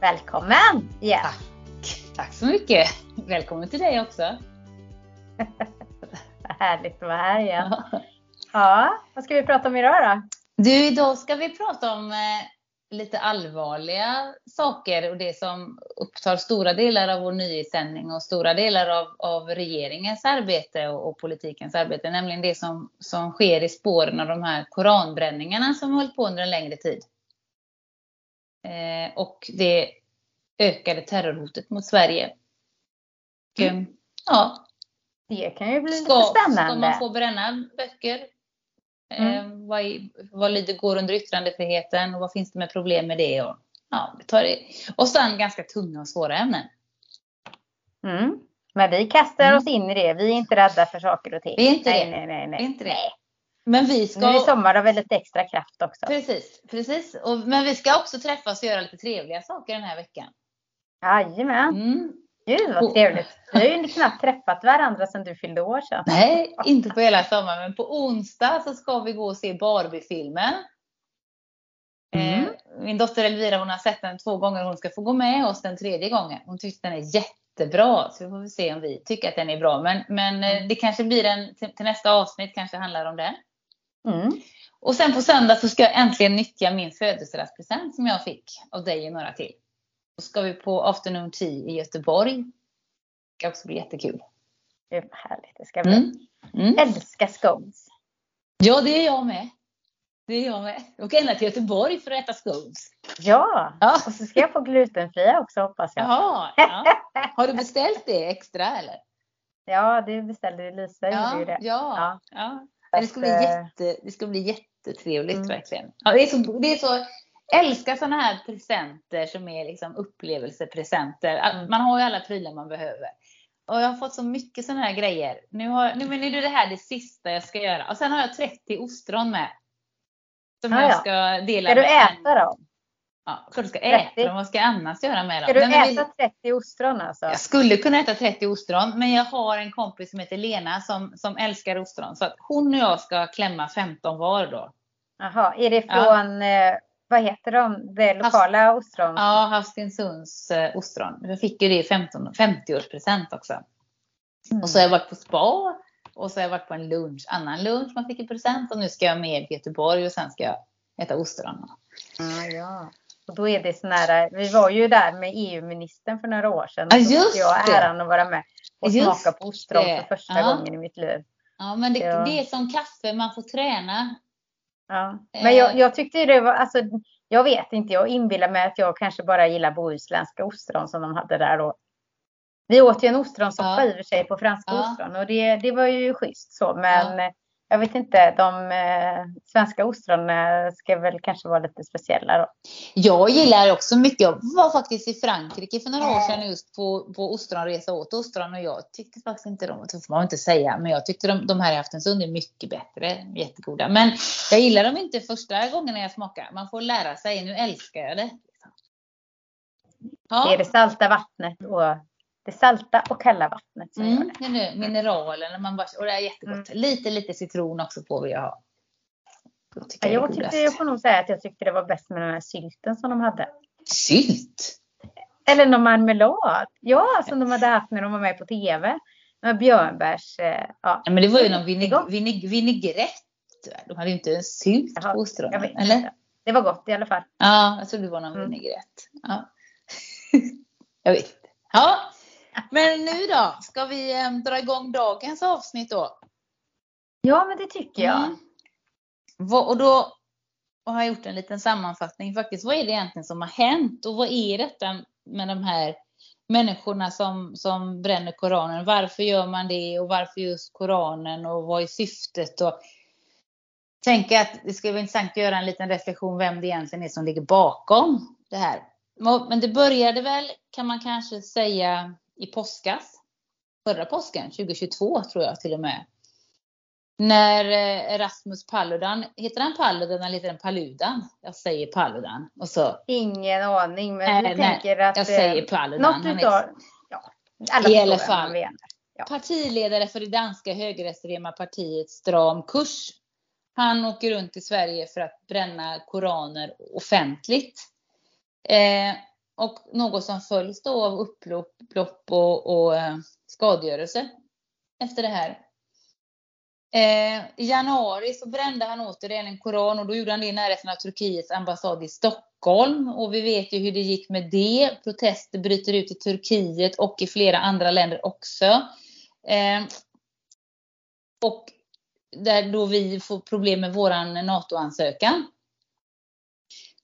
Välkommen igen! Tack! Tack så mycket! Välkommen till dig också! Härligt att vara här igen. Ja, vad ska vi prata om idag då? Du, idag ska vi prata om eh, lite allvarliga saker och det som upptar stora delar av vår nyhetssändning och stora delar av, av regeringens arbete och, och, politikens arbete, nämligen det som, som sker i spåren av de här koranbränningarna som har hållit på under en längre tid. Eh, och det ökade terrorhotet mot Sverige. Och, mm. ja. Det kan ju bli ska, lite spännande. Ska man få bränna böcker? Mm. Eh, vad, vad lyder, går under yttrandefriheten och vad finns det med problem med det? Och, ja, vi tar det. och sen ganska tunga och svåra ämnen. Mm. Men vi kastar mm. oss in i det. Vi är inte rädda för saker och ting. Vi är inte nej, det. Nej, nej, nej. Vi är inte det. Men vi ska... Nu är sommar och väldigt extra kraft också. Precis, precis. Och, men vi ska också träffas och göra lite trevliga saker den här veckan. Jajamän. Mm. Gud vad trevligt. Vi har ju knappt träffat varandra sedan du fyllde år sedan. Nej, inte på hela sommaren. Men på onsdag så ska vi gå och se Barbie-filmen. Mm. Eh, min dotter Elvira hon har sett den två gånger. Hon ska få gå med oss den tredje gången. Hon tyckte den är jättebra. Så vi får se om vi tycker att den är bra. Men, men eh, mm. det kanske blir en till, till nästa avsnitt kanske handlar om det. Mm. Och sen på söndag så ska jag äntligen nyttja min födelsedagspresent som jag fick av dig och några till. Då ska vi på afternoon tea i Göteborg. Det ska också bli jättekul. Det vad härligt det ska bli. Mm. Mm. Älskar scones. Ja, det är jag med. Det är jag med. Åker ända till Göteborg för att äta scones. Ja, ja. och så ska jag få glutenfria också hoppas jag. Jaha, ja. Har du beställt det extra eller? Ja, det beställde Lisa. Ja, det. ja. ja. ja. Det, ska bli jätte, det ska bli jättetrevligt mm. verkligen. Ja, det, är så, det är så älskar sådana här presenter som är liksom upplevelsepresenter. Mm. Man har ju alla prylar man behöver. Och jag har fått så mycket sådana här grejer. Nu, har, nu, men nu är det här det sista jag ska göra. Och sen har jag 30 ostron med. Som ah, jag ska dela Ska du äta dem? Ja, klart du ska äta dem. Vad ska jag annars göra med dem? Ska du Nej, äta vi... 30 ostron alltså? Jag skulle kunna äta 30 ostron. Men jag har en kompis som heter Lena som, som älskar ostron. Så att hon och jag ska klämma 15 var då. Jaha, är det från ja. Eh, vad heter de, det lokala Hast, ostron? Ja, Hastinsunds eh, ostron. Jag fick ju det i 50-årspresent också. Mm. Och så har jag varit på spa och så har jag varit på en lunch, annan lunch man fick i present och nu ska jag med till Göteborg och sen ska jag äta ostron. Ah, ja. Och då är det sån här, vi var ju där med EU-ministern för några år sedan. Ja, just jag äran att vara med och just smaka på ostron det. för första ja. gången i mitt liv. Ja, men det, det är som kaffe, man får träna. Ja. Men jag, jag tyckte det var, alltså, jag vet inte, jag inbillar mig att jag kanske bara gillar bohuslänska ostron som de hade där då. Vi åt ju en ostronsoppa ja. i och för sig på franska ja. ostron och det, det var ju schysst så, men ja jag vet inte, de eh, svenska ostronen ska väl kanske vara lite speciella då. Jag gillar också mycket, jag var faktiskt i Frankrike för några år sedan just på, på ostronresa åt ostron och jag tyckte faktiskt inte de, det får man inte säga, men jag tyckte de, de här i Aftensund är mycket bättre, jättegoda. Men jag gillar dem inte första gången jag smakar, man får lära sig, nu älskar jag det. Ja. Det är det salta vattnet och det salta och kalla vattnet som mm, gör det. Mineralerna, man bara, och det är jättegott. Mm. Lite, lite citron också får vi ha. Ja, jag, tyckte, jag får nog säga att jag tyckte det var bäst med den här sylten som de hade. Sylt? Eller någon marmelad. Ja, som de hade haft när de var med på tv. Med björnbärs... Eh, ja. ja men det var ju någon vinig, vinig, vinägrett. De hade ju inte en sylt Jaha, på ostronen. Eller? Det var gott i alla fall. Ja, jag trodde det var någon mm. vinägrett. Ja. jag vet inte. Ja, men nu då, ska vi äm, eh, dra igång dagens avsnitt då? Ja, men det tycker jag. Mm. Och då har jag gjort en liten sammanfattning faktiskt. Vad är det egentligen som har hänt och vad är detta med de här människorna som, som bränner Koranen? Varför gör man det och varför just Koranen och vad är syftet? Och tänker att det skulle vara intressant att göra en liten reflektion vem det egentligen är som ligger bakom det här. Men det började väl, kan man kanske säga, i påskas. Förra påsken, 2022 tror jag till och med. När eh, Rasmus Paludan, heter han Paludan eller heter han Paludan? Jag säger Paludan. Och så, Ingen aning, men äh, jag tänker att... Jag säger eh, Paludan. Något utav, ja, alla I alla fall. Ja. Partiledare för det danska högerextrema partiet Stram kurs. Han åker runt i Sverige för att bränna koraner offentligt. Eh, och något som följs då av upplopp och, och eh, skadegörelse efter det här. Eh, I januari så brände han återigen en koran och då gjorde han det i närheten av Turkiets ambassad i Stockholm. Och vi vet ju hur det gick med det. Protester bryter ut i Turkiet och i flera andra länder också. Eh, och där då vi får problem med våran NATO-ansökan.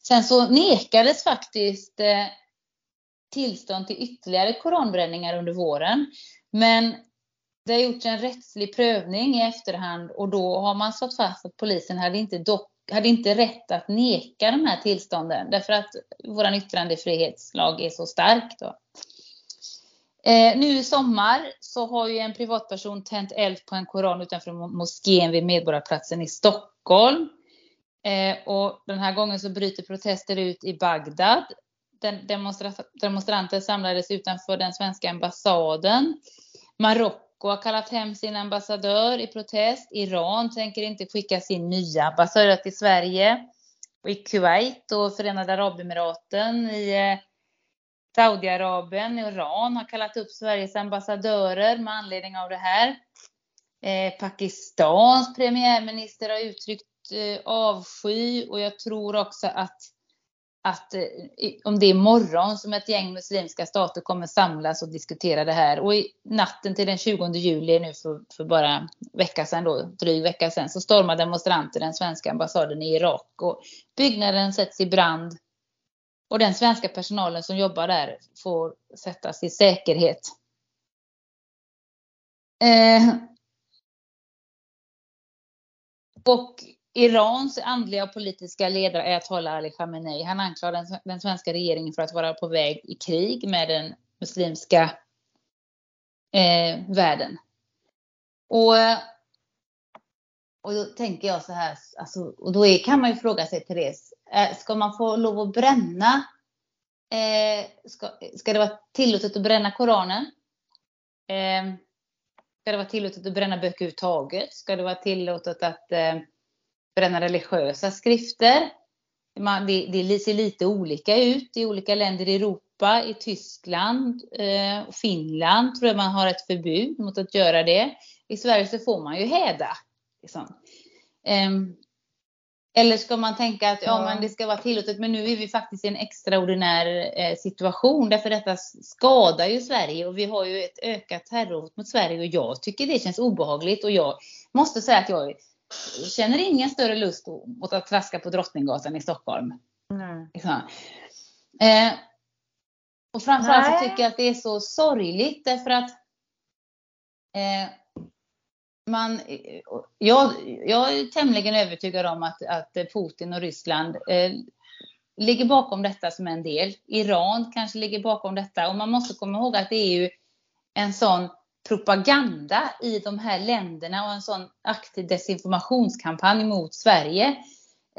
Sen så nekades faktiskt eh, tillstånd till ytterligare koranbränningar under våren. Men det har gjorts en rättslig prövning i efterhand och då har man slått fast att polisen hade inte, dock, hade inte rätt att neka de här tillstånden därför att vår yttrandefrihetslag är så stark. Då. Eh, nu i sommar så har ju en privatperson tänt eld på en koran utanför moskén vid Medborgarplatsen i Stockholm. Eh, och den här gången så bryter protester ut i Bagdad. Den demonstra demonstranter samlades utanför den svenska ambassaden. Marocko har kallat hem sin ambassadör i protest. Iran tänker inte skicka sin nya ambassadör till Sverige. Och I Kuwait och Förenade Arabemiraten, i eh, Saudiarabien, Iran har kallat upp Sveriges ambassadörer med anledning av det här. Eh, Pakistans premiärminister har uttryckt Eh, avsky och jag tror också att, att eh, om det är imorgon som ett gäng muslimska stater kommer samlas och diskutera det här. Och i natten till den 20 juli nu för, för bara vecka sedan då, dryg vecka sedan, så stormar demonstranter den svenska ambassaden i Irak och byggnaden sätts i brand. Och den svenska personalen som jobbar där får sättas i säkerhet. Eh, och Irans andliga och politiska ledare Ayatollah Ali Khamenei, han anklagar den, svenska regeringen för att vara på väg i krig med den muslimska eh, världen. Och, och då tänker jag så här, alltså, och då är, kan man ju fråga sig Therese, eh, ska man få lov att bränna, eh, ska, ska det vara tillåtet att bränna Koranen? Eh, ska det vara tillåtet att bränna böcker överhuvudtaget? Ska det vara tillåtet att eh, bränna religiösa skrifter. Det, det, ser lite olika ut i olika länder i Europa. I Tyskland eh, och Finland tror jag man har ett förbud mot att göra det. I Sverige så får man ju häda. Liksom. Eh, eller ska man tänka att ja, men det ska vara tillåtet, men nu är vi faktiskt i en extraordinär eh, situation därför detta skadar ju Sverige och vi har ju ett ökat terrorhot mot Sverige och jag tycker det känns obehagligt och jag måste säga att jag känner ingen större lust mot att traska på Drottninggatan i Stockholm. Mm. Eh, och framförallt så tycker jag att det är så sorgligt därför att eh, man, jag, jag är tämligen övertygad om att, att Putin och Ryssland eh, ligger bakom detta som en del. Iran kanske ligger bakom detta och man måste komma ihåg att det är ju en sån propaganda i de här länderna och en sån aktiv desinformationskampanj mot Sverige.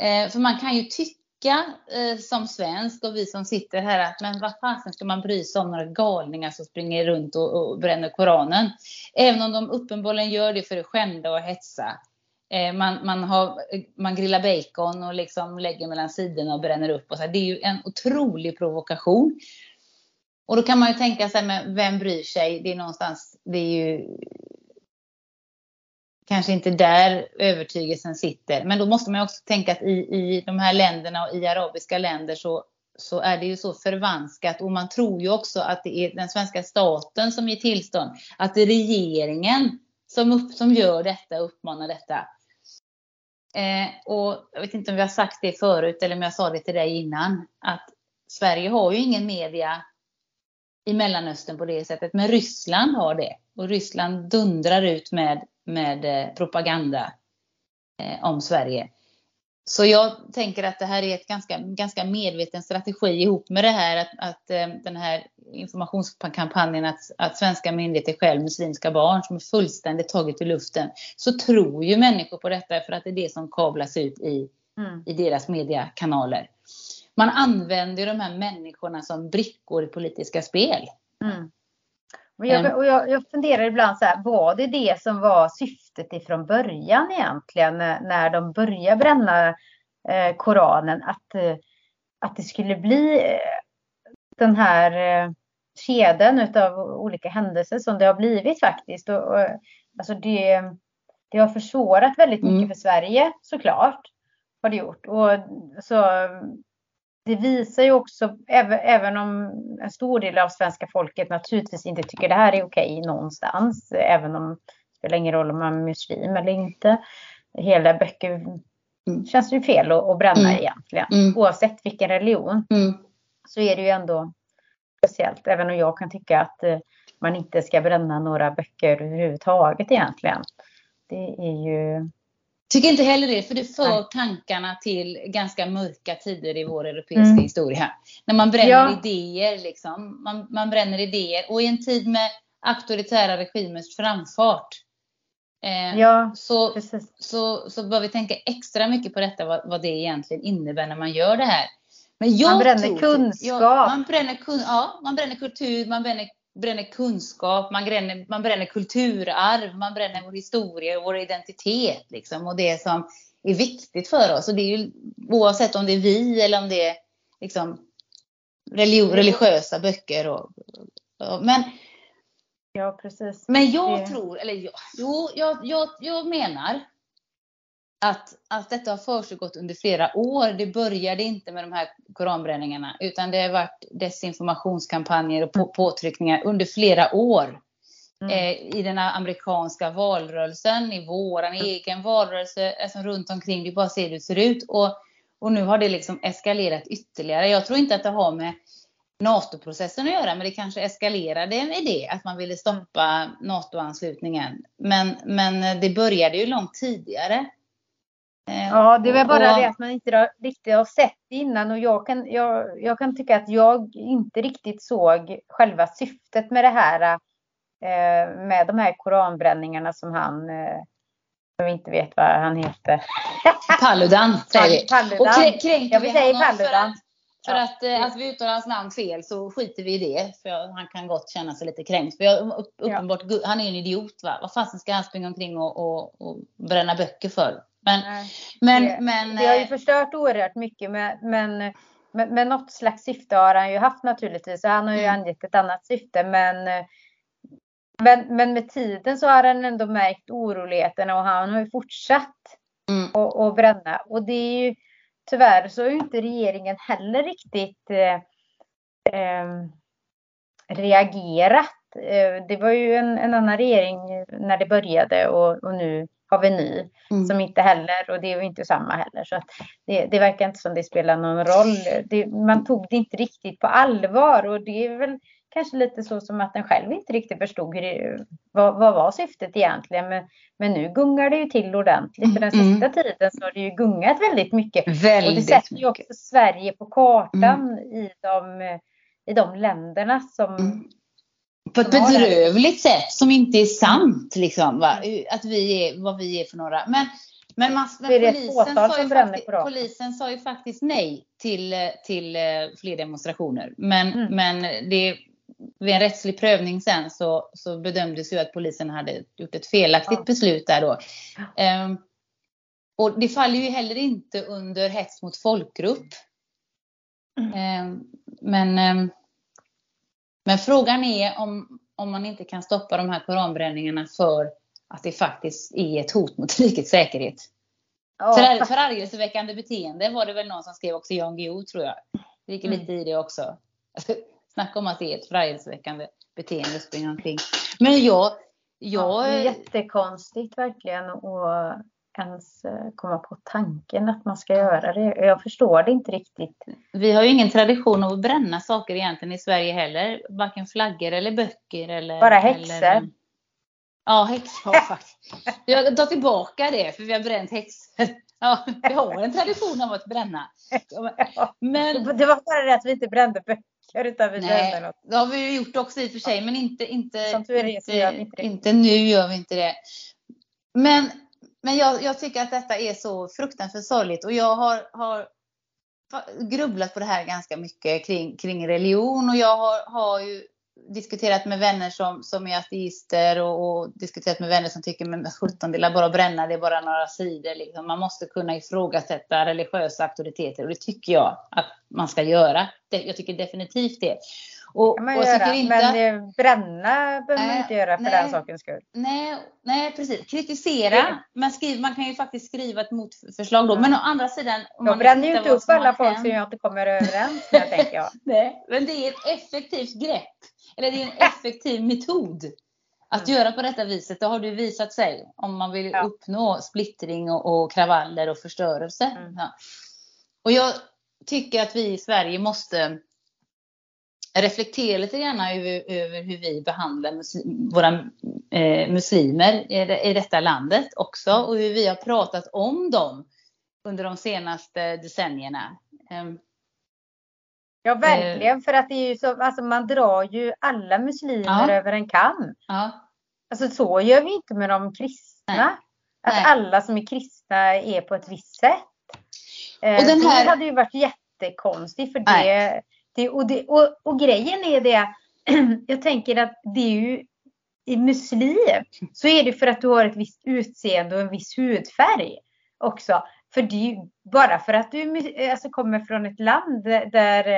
Eh, för man kan ju tycka eh, som svensk och vi som sitter här att men vad fasen ska man bry sig om några galningar som springer runt och, och bränner Koranen? Även om de uppenbarligen gör det för att skända och hetsa. Eh, man, man, har, man grillar bacon och liksom lägger mellan sidorna och bränner upp. Och så. Det är ju en otrolig provokation. Och då kan man ju tänka sig, men vem bryr sig? Det är någonstans, det är ju kanske inte där övertygelsen sitter. Men då måste man också tänka att i, i de här länderna och i arabiska länder så, så är det ju så förvanskat och man tror ju också att det är den svenska staten som ger tillstånd. Att det är regeringen som, upp, som gör detta, uppmanar detta. Eh, och jag vet inte om vi har sagt det förut eller om jag sa det till dig innan. Att Sverige har ju ingen media i Mellanöstern på det sättet. Men Ryssland har det. Och Ryssland dundrar ut med, med eh, propaganda eh, om Sverige. Så jag tänker att det här är ett ganska, ganska medveten strategi ihop med det här att, att eh, den här informationskampanjen att, att svenska myndigheter själv muslimska barn som är fullständigt taget i luften. Så tror ju människor på detta för att det är det som kablas ut i, mm. i deras mediekanaler man använder de här människorna som brickor i politiska spel. Mm. Och jag, och jag, jag, funderar ibland så här, var det det som var syftet ifrån början egentligen när, när de började bränna eh, Koranen? Att, eh, att det skulle bli eh, den här eh, kedjan av olika händelser som det har blivit faktiskt. Och, och, alltså det, det har försvårat väldigt mycket mm. för Sverige såklart. Har det gjort. Och, så, det visar ju också, även, även om en stor del av svenska folket naturligtvis inte tycker det här är okej någonstans, även om det spelar ingen roll om man är muslim eller inte. Hela böcker mm. känns ju fel att, att bränna mm. egentligen, mm. oavsett vilken religion. Mm. Så är det ju ändå speciellt, även om jag kan tycka att eh, man inte ska bränna några böcker överhuvudtaget egentligen. Det är ju Tycker inte heller det, för det för Nej. tankarna till ganska mörka tider i vår europeiska mm. historia. När man bränner ja. idéer, liksom. man, man bränner idéer. Och i en tid med auktoritära regimers framfart eh, ja, så, så, så bör vi tänka extra mycket på detta, vad, vad det egentligen innebär när man gör det här. Men man bränner tror, kunskap. Ja, man, bränner kun, ja, man bränner kultur, man bränner bränner kunskap, man bränner, man bränner kulturarv, man bränner vår historia och vår identitet. Liksom, och det som är viktigt för oss. Och det är ju, oavsett om det är vi eller om det är liksom, religion, religiösa böcker. Och, och, men, ja, precis. men jag det... tror, eller jag, jo, jag, jag, jag menar att, att detta har försiggått under flera år. Det började inte med de här koranbränningarna utan det har varit desinformationskampanjer och på, påtryckningar under flera år. Mm. Eh, I den amerikanska valrörelsen, i våran mm. egen valrörelse, alltså runt omkring. Vi bara ser hur det ser ut. Och, och nu har det liksom eskalerat ytterligare. Jag tror inte att det har med NATO-processen att göra, men det kanske eskalerade med det, att man ville stoppa NATO-anslutningen. Men, men det började ju långt tidigare. Eh, ja, det är väl bara och, det att man inte riktigt har sett innan och jag kan, jag, jag kan tycka att jag inte riktigt såg själva syftet med det här. Eh, med de här koranbränningarna som han, eh, som inte vet vad han heter. Paludan säger vi. Paludan. Och krä, kränker jag vill säga Paludan. För att, för att, att vi uttalar hans namn fel så skiter vi i det. För han kan gott känna sig lite kränkt. För jag, uppenbart, ja. han är en idiot va. Vad fasen ska han springa omkring och, och, och bränna böcker för? Men, men, det, men, det har ju eh, förstört oerhört mycket. Men, men, men, men något slags syfte har han ju haft naturligtvis. Och han har ju mm. angett ett annat syfte. Men, men, men med tiden så har han ändå märkt oroligheterna och han har ju fortsatt mm. att, att bränna. Och det är ju tyvärr så ju inte regeringen heller riktigt eh, eh, reagerat. Det var ju en, en, annan regering när det började och, och nu har vi ny mm. som inte heller, och det är ju inte samma heller. Så det, det, verkar inte som det spelar någon roll. Det, man tog det inte riktigt på allvar och det är väl kanske lite så som att den själv inte riktigt förstod det, vad, vad var syftet egentligen. Men, men nu gungar det ju till ordentligt. För den mm. sista mm. tiden så har det ju gungat väldigt mycket. Väldigt och det sätter ju också Sverige på kartan mm. i, de, i de länderna som mm på ett bedrövligt sätt som inte är sant. Liksom, va? Att vi är vad vi är för några. Men, men, mass, men polisen, sa ju faktiskt, polisen sa ju faktiskt nej till, till eh, fler demonstrationer. Men, mm. men det, vid en rättslig prövning sen så, så bedömdes ju att polisen hade gjort ett felaktigt ja. beslut där då. Um, och det faller ju heller inte under hets mot folkgrupp. Mm. Um, men um, men frågan är om, om man inte kan stoppa de här koranbränningarna för att det faktiskt är ett hot mot rikets säkerhet. För, förargelseväckande beteende var det väl någon som skrev också, Jan Guillou tror jag. Det lite mm. i det också. Snacka om att det är ett förargelseväckande beteende springa omkring. Men jag... jag... Ja, jättekonstigt verkligen. Och ens eh, komma på tanken att man ska göra det. Jag förstår det inte riktigt. Vi har ju ingen tradition av att bränna saker egentligen i Sverige heller. Varken flaggor eller böcker eller... Bara häxor. Eller... Ja, häxor faktiskt. Jag tar tillbaka det för vi har bränt häxor. Ja, vi har en tradition av att bränna. Men... Det var bara det att vi inte brände böcker utan vi Nej, brände något. Det har vi gjort också i och för sig men inte, inte, inte. Inte nu gör vi inte det. Men men jag, jag, tycker att detta är så fruktansvärt sorgligt och jag har, har grubblat på det här ganska mycket kring, kring religion och jag har, har ju diskuterat med vänner som, som är ateister och, och diskuterat med vänner som tycker men 17 det är bara att bränna, det är bara några sidor. Liksom. Man måste kunna ifrågasätta religiösa auktoriteter och det tycker jag att man ska göra. Jag tycker definitivt det. Och, kan man och göra, inte men att, bränna behöver man inte göra för nej, den sakens skull. Nej, nej precis. Kritisera. Man, skriver, man kan ju faktiskt skriva ett motförslag då. Men å andra sidan. Om jag bränner ju inte upp alla folk som jag inte kommer överens med, tänker jag. Nej, men det är ett effektivt grepp. Eller det är en effektiv metod. Att mm. göra på detta viset, det har det visat sig. Om man vill ja. uppnå splittring och, och, kravaller och förstörelse. Mm. Ja. Och jag tycker att vi i Sverige måste reflektera lite grann över, över hur vi behandlar muslim, våra eh, muslimer i, i detta landet också och hur vi har pratat om dem under de senaste decennierna. Um, ja, verkligen, eh, för att det är ju så, alltså man drar ju alla muslimer ja. över en kam. Ja. Alltså så gör vi inte med de kristna. Nej. Att Nej. alla som är kristna är på ett visst sätt. Eh, och den här... Det hade ju varit jättekonstigt för det det, och, det, och, och grejen är det, jag tänker att det är ju i muslim så är det för att du har ett visst utseende och en viss hudfärg också. För det är ju bara för att du alltså, kommer från ett land där,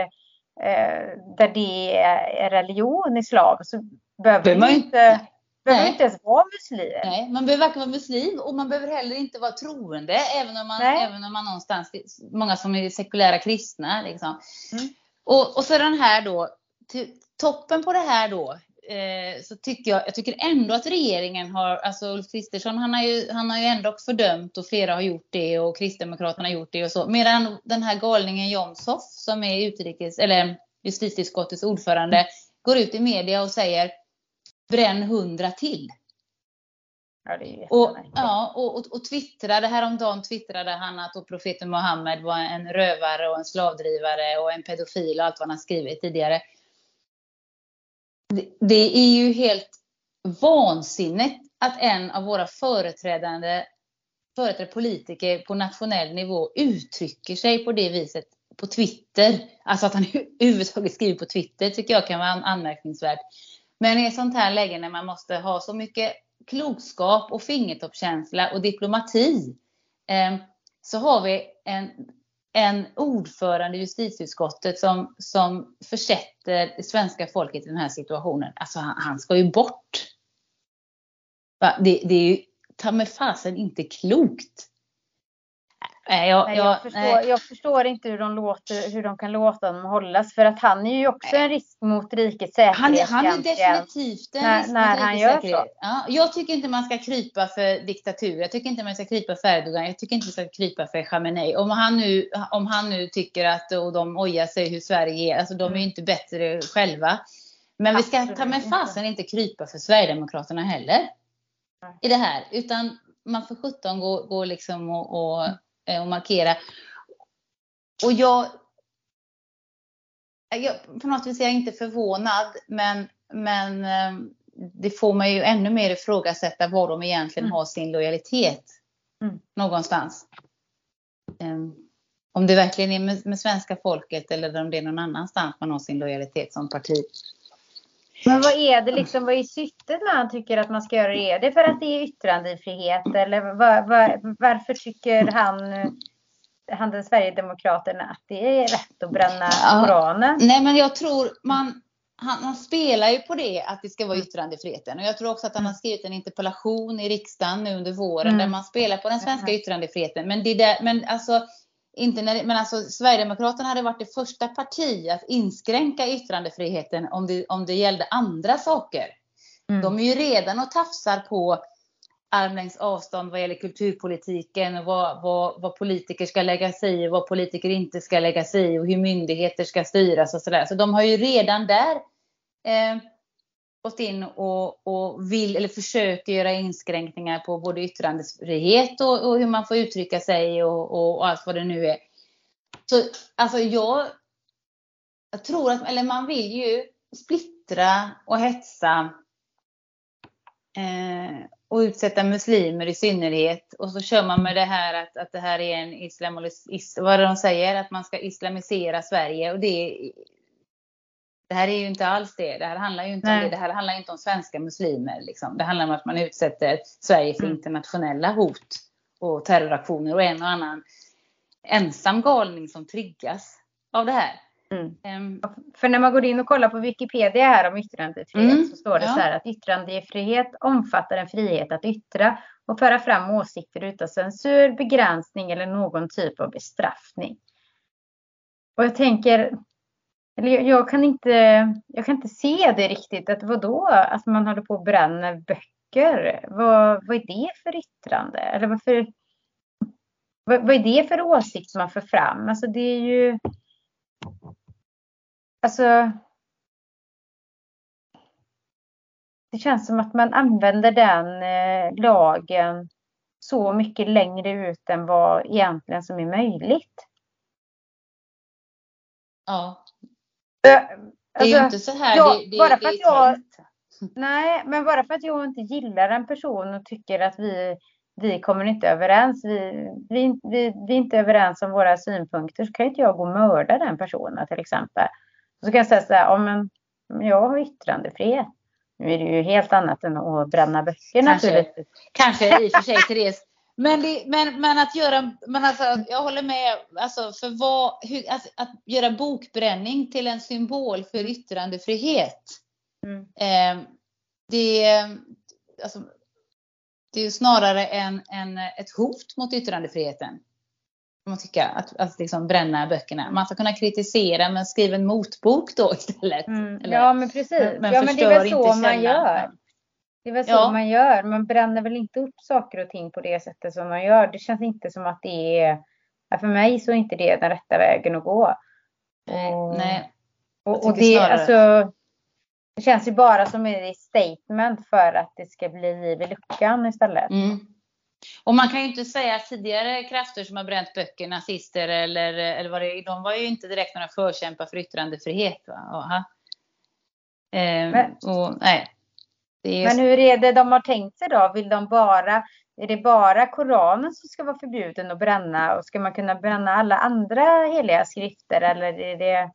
eh, där det är religion, islam, så behöver man inte behöver inte ens vara muslim. Nej, man behöver varken vara muslim och man behöver heller inte vara troende, även om man, även om man någonstans, många som är sekulära kristna. Liksom. Mm. Och, och så den här då, toppen på det här då, eh, så tycker jag, jag tycker ändå att regeringen har, alltså Ulf Kristersson han har ju, han har ju ändå fördömt och flera har gjort det och Kristdemokraterna har gjort det och så. Medan den här galningen Jomshoff som är utrikes, eller justitieutskottets ordförande går ut i media och säger bränn hundra till. Ja, och, ja, och, och, och twittrade, häromdagen twittrade han att profeten Muhammed var en rövare och en slavdrivare och en pedofil och allt vad han skrivit tidigare. Det, det är ju helt vansinnigt att en av våra företrädande företrädande politiker på nationell nivå uttrycker sig på det viset på Twitter. Alltså att han överhuvudtaget skriver på Twitter tycker jag kan vara anmärkningsvärt. Men i ett sånt här läge när man måste ha så mycket klokskap och fingertoppskänsla och diplomati eh, så har vi en, en ordförande i justitieutskottet som, som försätter svenska folket i den här situationen. Alltså han, han ska ju bort. Det, det är ju ta med fasen inte klokt. Nej, jag, nej, jag, jag, förstår, nej. jag, förstår, inte hur de, låter, hur de kan låta dem hållas för att han är ju också en risk mot rikets säkerhet. Han, han är definitivt en när, risk när mot han gör säkerhet. så. Ja, jag tycker inte man ska krypa för diktatur. Jag tycker inte man ska krypa för Erdogan. Jag tycker inte man ska krypa för Khamenei. Om han nu, om han nu tycker att och de ojar sig hur Sverige är, alltså de är ju inte bättre själva. Men vi ska ta med fasen inte krypa för Sverigedemokraterna heller. I det här, utan man får 17 gå, gå liksom och, och Eh, och markera. Och jag, jag, på något vis är jag inte förvånad, men, men eh, det får mig ju ännu mer ifrågasätta var de egentligen mm. har sin lojalitet mm. någonstans. Um, om det verkligen är med, med, svenska folket eller om det är någon annanstans man har sin lojalitet som parti. Men vad är det liksom, vad är syftet med han tycker att man ska göra det? Är det för att det är yttrandefrihet eller var, var, varför tycker han, han den Sverigedemokraten att det är rätt att bränna ja. Koranen? Nej men jag tror man, han, han, spelar ju på det att det ska vara yttrandefriheten och jag tror också att han har skrivit en interpellation i riksdagen nu under våren mm. där man spelar på den svenska yttrandefriheten. Men det där, men alltså inte när, men alltså Sverigedemokraterna hade varit det första parti att inskränka yttrandefriheten om det, om det gällde andra saker. Mm. De är ju redan och tafsar på armlängds avstånd vad gäller kulturpolitiken och vad, vad, vad, politiker ska lägga sig i och vad politiker inte ska lägga sig i och hur myndigheter ska styras och sådär. Så de har ju redan där eh, gått in och, och, vill eller försöker göra inskränkningar på både yttrandefrihet och, och hur man får uttrycka sig och, och, allt vad det nu är. Så alltså jag, jag tror att, eller man vill ju splittra och hetsa eh, och utsätta muslimer i synnerhet. Och så kör man med det här att, att det här är en islam, is, vad är det de säger, att man ska islamisera Sverige. Och det det här är ju inte alls det. Det här handlar ju inte Nej. om det. Det här handlar inte om svenska muslimer. Liksom. Det handlar om att man utsätter Sverige för mm. internationella hot och terroraktioner och en och annan ensam galning som triggas av det här. Mm. Um, för när man går in och kollar på Wikipedia här om yttrandefrihet mm, så står det ja. så här att yttrandefrihet omfattar en frihet att yttra och föra fram åsikter utan censur, begränsning eller någon typ av bestraffning. Och jag tänker, eller jag, kan inte, jag kan inte se det riktigt, att vadå, att man håller på att bränna böcker, vad, vad är det för yttrande? Eller varför, vad, vad är det för åsikt som man för fram? Alltså det är ju Alltså. Det känns som att man använder den eh, lagen så mycket längre ut än vad egentligen som är möjligt. Ja. Alltså, det är ju inte så här. Jag, det, det, bara för att jag, Nej, men bara för att jag inte gillar en person och tycker att vi, vi kommer inte överens, vi, vi, vi, vi är inte överens om våra synpunkter, så kan inte jag gå och mörda den personen till exempel. Så kan jag säga så här, ja, men jag har yttrandefrihet. Nu är det ju helt annat än att bränna böcker kanske, naturligtvis. Kanske i och för sig Therese. Men, det, men, men att göra, men alltså, jag håller med, alltså, för vad, hur, alltså, att göra bokbränning till en symbol för yttrandefrihet. Mm. Eh, det, alltså, det är snarare en, en, ett hot mot yttrandefriheten man tycka, att, att liksom bränna böckerna. Man ska kunna kritisera men skriv en motbok då istället. Mm. Ja men precis. Men, ja men det är väl så man gör. Det är väl så ja. man gör. Man bränner väl inte upp saker och ting på det sättet som man gör. Det känns inte som att det är, för mig så är inte det den rätta vägen att gå. Nej. Och, Nej. och, och det, alltså, det känns ju bara som ett statement för att det ska bli liv i luckan istället. Mm. Och man kan ju inte säga att tidigare krafter som har bränt böcker, nazister eller, eller vad det är, de var ju inte direkt några förkämpar för yttrandefrihet. Va? Eh, men, och, nej. Men hur är det de har tänkt sig då? Vill de bara, är det bara Koranen som ska vara förbjuden att bränna och ska man kunna bränna alla andra heliga skrifter eller är det,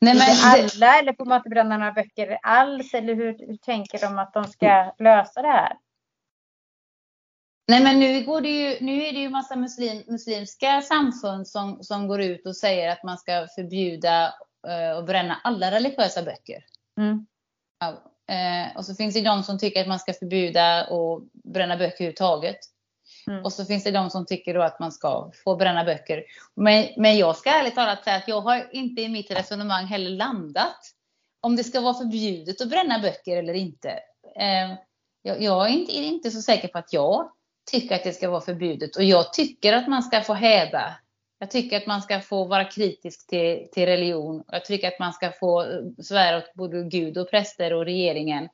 Nej, men... alla eller får man inte bränna några böcker alls eller hur, hur tänker de att de ska lösa det här? Nej men nu, går det ju, nu är det ju massa muslim, muslimska samfund som, som går ut och säger att man ska förbjuda uh, och bränna alla religiösa böcker. Mm. Ja, uh, och så finns det de som tycker att man ska förbjuda och bränna böcker överhuvudtaget. Mm. Och så finns det de som tycker då att man ska få bränna böcker. Men, men jag ska ärligt talat säga att jag har inte i mitt resonemang heller landat om det ska vara förbjudet att bränna böcker eller inte. Uh, jag, jag är inte, är inte så säker på att jag tycker att det ska vara förbjudet och jag tycker att man ska få häda. Jag tycker att man ska få vara kritisk till, till religion. Jag tycker att man ska få svära åt både Gud och präster och regeringen.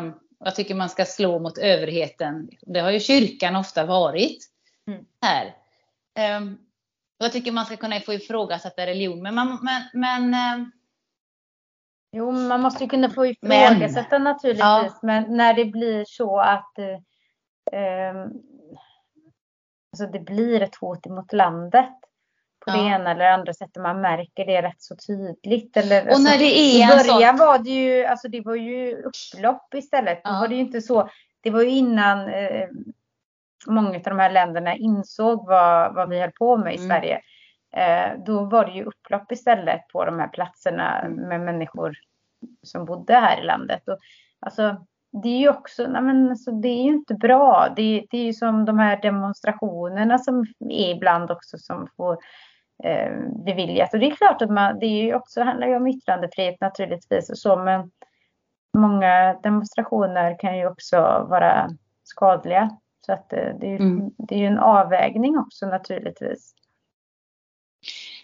Um, jag tycker man ska slå mot överheten. Det har ju kyrkan ofta varit mm. här. Um, jag tycker man ska kunna få ifrågasätta religion. Men, man, men, men um, Jo, man måste ju kunna få ifrågasätta men, naturligtvis. Ja. Men när det blir så att eh, alltså det blir ett hot mot landet på ja. det ena eller andra sättet. Man märker det rätt så tydligt. Eller, och när alltså, det är I början var det ju, alltså det var ju upplopp istället. Ja. Då var det ju inte så. Det var ju innan eh, många av de här länderna insåg vad, vad vi höll på med i mm. Sverige. Eh, då var det ju upplopp istället på de här platserna mm. med människor som bodde här i landet. Och, alltså, det är ju också, nej men alltså, det är ju inte bra. Det, det är ju som de här demonstrationerna som är ibland också som får eh, beviljat. Och det är klart att man, det är ju också, handlar ju om yttrandefrihet naturligtvis och så, men många demonstrationer kan ju också vara skadliga. Så att eh, det, är ju, mm. det är ju en avvägning också naturligtvis.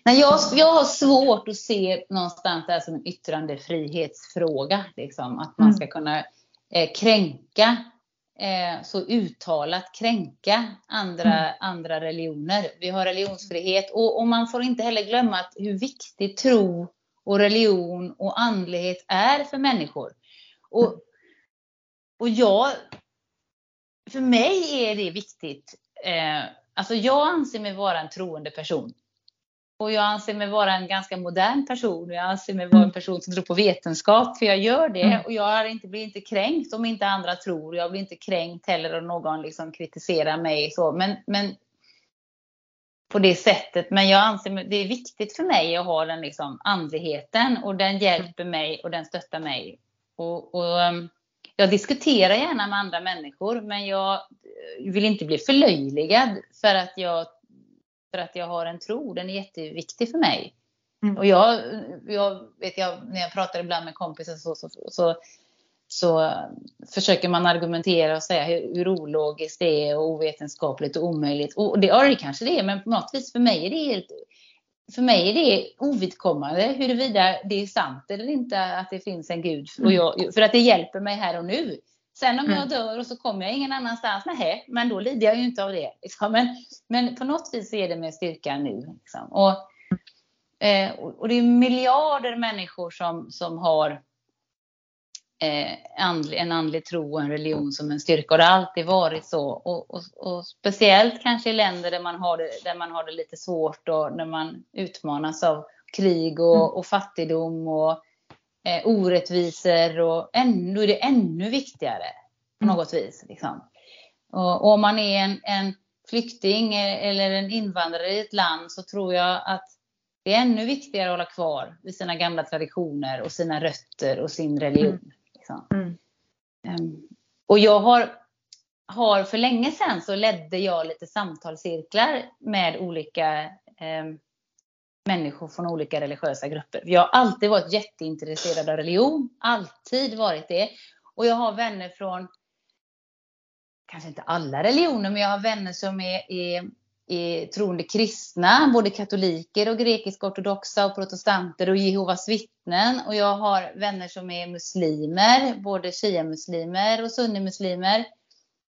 Nej, jag, jag har svårt att se någonstans det här som en yttrandefrihetsfråga. Liksom, att man mm. ska kunna eh, kränka, eh, så uttalat kränka andra, mm. andra religioner. Vi har religionsfrihet och, och man får inte heller glömma att hur viktig tro och religion och andlighet är för människor. Och, och jag, för mig är det viktigt. Eh, alltså jag anser mig vara en troende person. Och jag anser mig vara en ganska modern person. Jag anser mig vara en person som tror på vetenskap, för jag gör det. Mm. Och jag inte, blir inte kränkt om inte andra tror. Jag blir inte kränkt heller om någon liksom kritiserar mig. Så. Men, men på det sättet. Men jag anser att det är viktigt för mig att ha den liksom andligheten och den hjälper mig och den stöttar mig. Och, och um, jag diskuterar gärna med andra människor men jag vill inte bli förlöjligad för att jag, för att jag har en tro. Den är jätteviktig för mig. Mm. Och jag, jag vet jag, när jag pratar ibland med kompisar så, så, så så försöker man argumentera och säga hur, hur ologiskt det är och ovetenskapligt och omöjligt. Och det, ja, det kanske det är, men på något vis för mig är det helt för mig är det ovidkommande huruvida det är sant eller inte att det finns en gud. Och jag, för att det hjälper mig här och nu. Sen om jag mm. dör och så kommer jag ingen annanstans, nej, men då lider jag ju inte av det. Liksom. Men, men på något vis är det med styrka nu. Liksom. Och, eh, och det är miljarder människor som, som har eh, andlig, en andlig tro och en religion som en styrka. Och det har alltid varit så. Och, och, och, speciellt kanske i länder där man, har det, där man har det lite svårt och när man utmanas av krig och, mm. och fattigdom och eh, orättvisor. Och ännu är det ännu viktigare på mm. något vis. Liksom. Och, och om man är en, en flykting eller en invandrare i ett land så tror jag att det är ännu viktigare att hålla kvar vid sina gamla traditioner och sina rötter och sin religion. Mm. Liksom. Mm. Um, och jag har, har för länge sedan så ledde jag lite samtalscirklar med olika um, människor från olika religiösa grupper. Jag har alltid varit jätteintresserad av religion, alltid varit det. Och jag har vänner från, kanske inte alla religioner, men jag har vänner som är, är är troende kristna, både katoliker och grekisk-ortodoxa och protestanter och Jehovas vittnen. Och jag har vänner som är muslimer, både shia-muslimer och sunnimuslimer.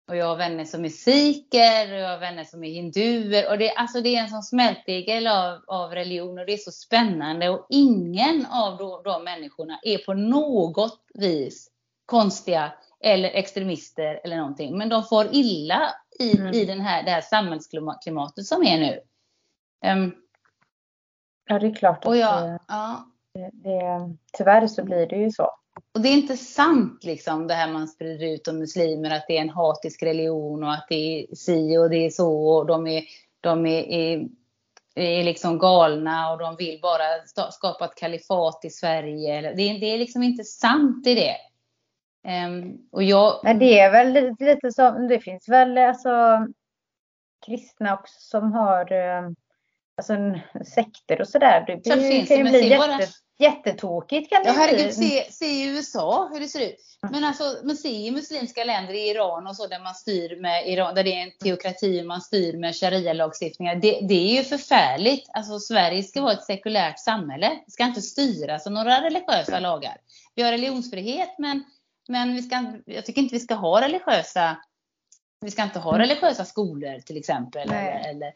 Och jag har vänner som är sikher och jag har vänner som är hinduer. Och det, alltså det är en sån smältdegel av, av religion och det är så spännande. Och ingen av de, de människorna är på något vis konstiga eller extremister eller någonting. Men de får illa i, mm. i den här, det här samhällsklimatet som är nu. Um, ja, det är klart att jag, det, ja. det, tyvärr så blir det ju så. Och det är inte sant liksom det här man sprider ut om muslimer att det är en hatisk religion och att det är si och det är så och de är, de är, är, är liksom galna och de vill bara skapa ett kalifat i Sverige. Det är, det är liksom inte sant i det. Um, och jag... Men det är väl lite, lite som, det finns väl alltså kristna också som har um, alltså, sekter och sådär. Det, blir, det kan ju bli jätte, jättetokigt. Kan ja, herregud, se, se i USA hur det ser ut. Men, alltså, men se i muslimska länder, i Iran och så, där man styr med Iran, där det är en teokrati och man styr med sharia-lagstiftningar. Det, det, är ju förfärligt. Alltså, Sverige ska vara ett sekulärt samhälle. Det ska inte styras av några religiösa lagar. Vi har religionsfrihet, men men vi ska, jag tycker inte vi ska ha religiösa vi ska inte ha mm. religiösa skolor till exempel. Eller, eller,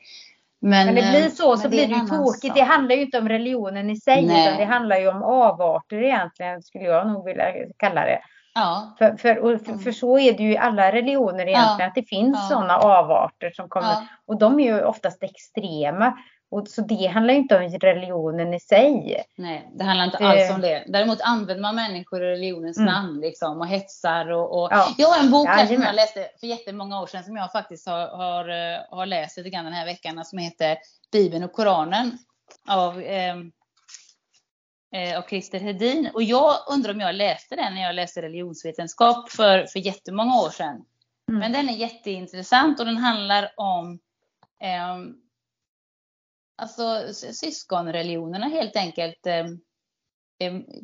men, men det blir så, så blir det ju tråkigt. Det handlar ju inte om religionen i sig, Nej. utan det handlar ju om avarter egentligen, skulle jag nog vilja kalla det. Ja. För, för, för, för, så är det ju i alla religioner egentligen, ja. att det finns ja. sådana avarter som kommer. Ja. Och de är ju oftast extrema. Och så det handlar inte om religionen i sig. Nej, det handlar inte alls om det. Däremot använder man människor i religionens mm. namn liksom, och hetsar. Och, och... Ja. Jag har en bok här som jag läste för jättemånga år sedan som jag faktiskt har, har, eh, har läst lite grann den här veckan som heter Bibeln och Koranen av, eh, av Christer Hedin. Och jag undrar om jag läste den när jag läste religionsvetenskap för, för jättemånga år sedan. Mm. Men den är jätteintressant och den handlar om eh, alltså syskonreligionerna helt enkelt. Eh,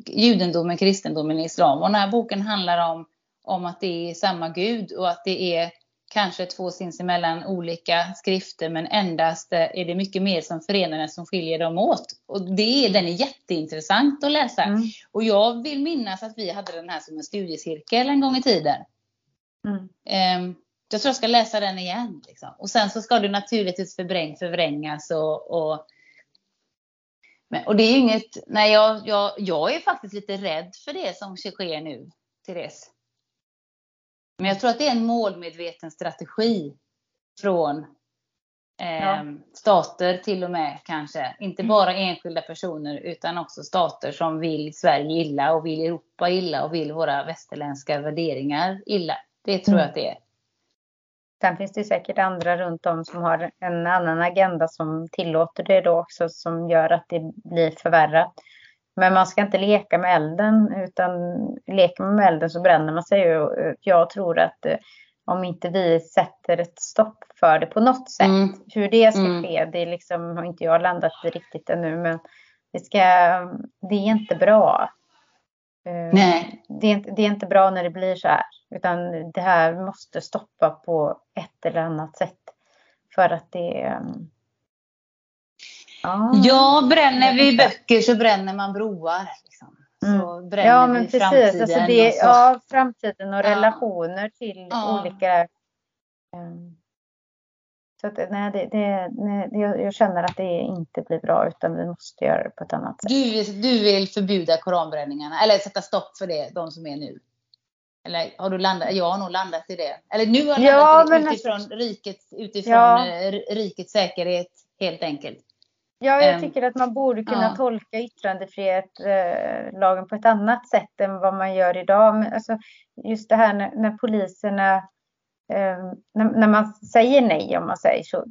judendomen, kristendomen, islam. Och den här boken handlar om, om att det är samma gud och att det är kanske två sinsemellan olika skrifter men endast eh, är det mycket mer som förenar än som skiljer dem åt. Och det, den är jätteintressant att läsa. Mm. Och jag vill minnas att vi hade den här som en studiecirkel en gång i tiden. Mm. Um, jag tror jag ska läsa den igen. Liksom. Och sen så ska det naturligtvis förbräng, förvrängas och, och men, och det är inget, nej jag, jag, jag är faktiskt lite rädd för det som sker nu, Therese. Men jag tror att det är en målmedveten strategi från Ja. Ehm, stater till och med kanske. Inte mm. bara enskilda personer utan också stater som vill Sverige illa och vill Europa illa och vill våra västerländska värderingar illa. Det tror jag mm. att det är. Sen finns det säkert andra runt om som har en annan agenda som tillåter det då också som gör att det blir förvärrat. Men man ska inte leka med elden utan leker man med elden så bränner man sig. Och jag tror att eh, om inte vi sätter ett stopp för det på något sätt. Mm. Hur det ska mm. ske, det liksom, har inte jag landat i riktigt ännu. Men det, ska, det är inte bra. Eh, Nej. Det, är inte, det är inte bra när det blir så här. Utan det här måste stoppa på ett eller annat sätt. För att det... Ja, ja bränner vi böcker så bränner man broar. Liksom. Så mm. bränner ja, men vi precis. framtiden. Alltså det, ja, framtiden och relationer till ja. olika... Um, så att, nej, det, det, nej, jag känner att det inte blir bra utan vi måste göra det på ett annat sätt. Du, du vill förbjuda koranbränningarna eller sätta stopp för det, de som är nu? Eller har du landat? Jag har nog landat i det. Eller nu har jag landat ja, i det utifrån, rikets, utifrån ja. Eh, rikets säkerhet helt enkelt. Ja, jag ehm, tycker att man borde kunna ja. tolka yttrandefrihetslagen på ett annat sätt än vad man gör idag. Men alltså, just det här när, när poliserna, eh, när, när, man säger nej om man säger så,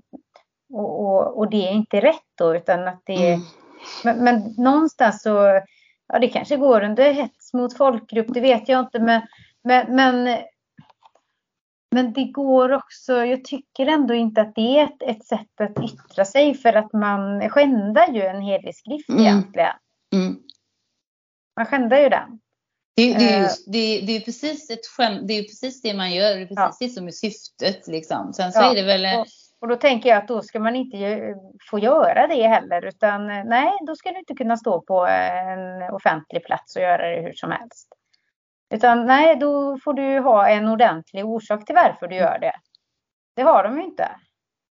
och, och, och, det är inte rätt då, utan att det är, mm. men, men, någonstans så, ja det kanske går under hets mot folkgrupp, det vet jag inte, men, men, men men det går också, jag tycker ändå inte att det är ett, ett sätt att yttra sig för att man skändar ju en helig skrift mm. egentligen. Mm. Man skändar ju den. Det, det, är, eh. just, det, det är precis ett skämt, det är precis det man gör, det är precis ja. det som är syftet liksom. Sen så ja. är det väl... Och, och då tänker jag att då ska man inte få göra det heller utan nej, då ska du inte kunna stå på en offentlig plats och göra det hur som helst. Utan nej, då får du ha en ordentlig orsak till varför du gör det. Det har de ju inte.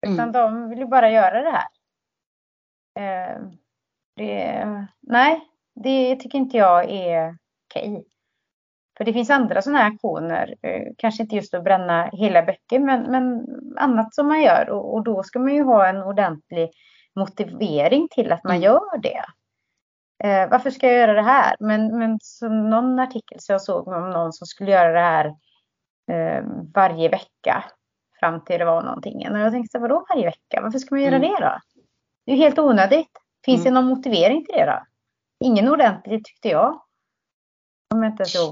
Utan mm. de vill ju bara göra det här. Eh, det, nej, det tycker inte jag är okej. För det finns andra sådana här aktioner, eh, kanske inte just att bränna hela böcker, men, men annat som man gör. Och, och, då ska man ju ha en ordentlig motivering till att man mm. gör det. Eh, varför ska jag göra det här? Men, men som någon artikel som jag såg om någon som skulle göra det här eh, varje vecka fram till det var någonting. Och jag tänkte, vadå varje vecka? Varför ska man göra mm. det då? Det är ju helt onödigt. Finns mm. det någon motivering till det då? Ingen ordentlig tyckte jag.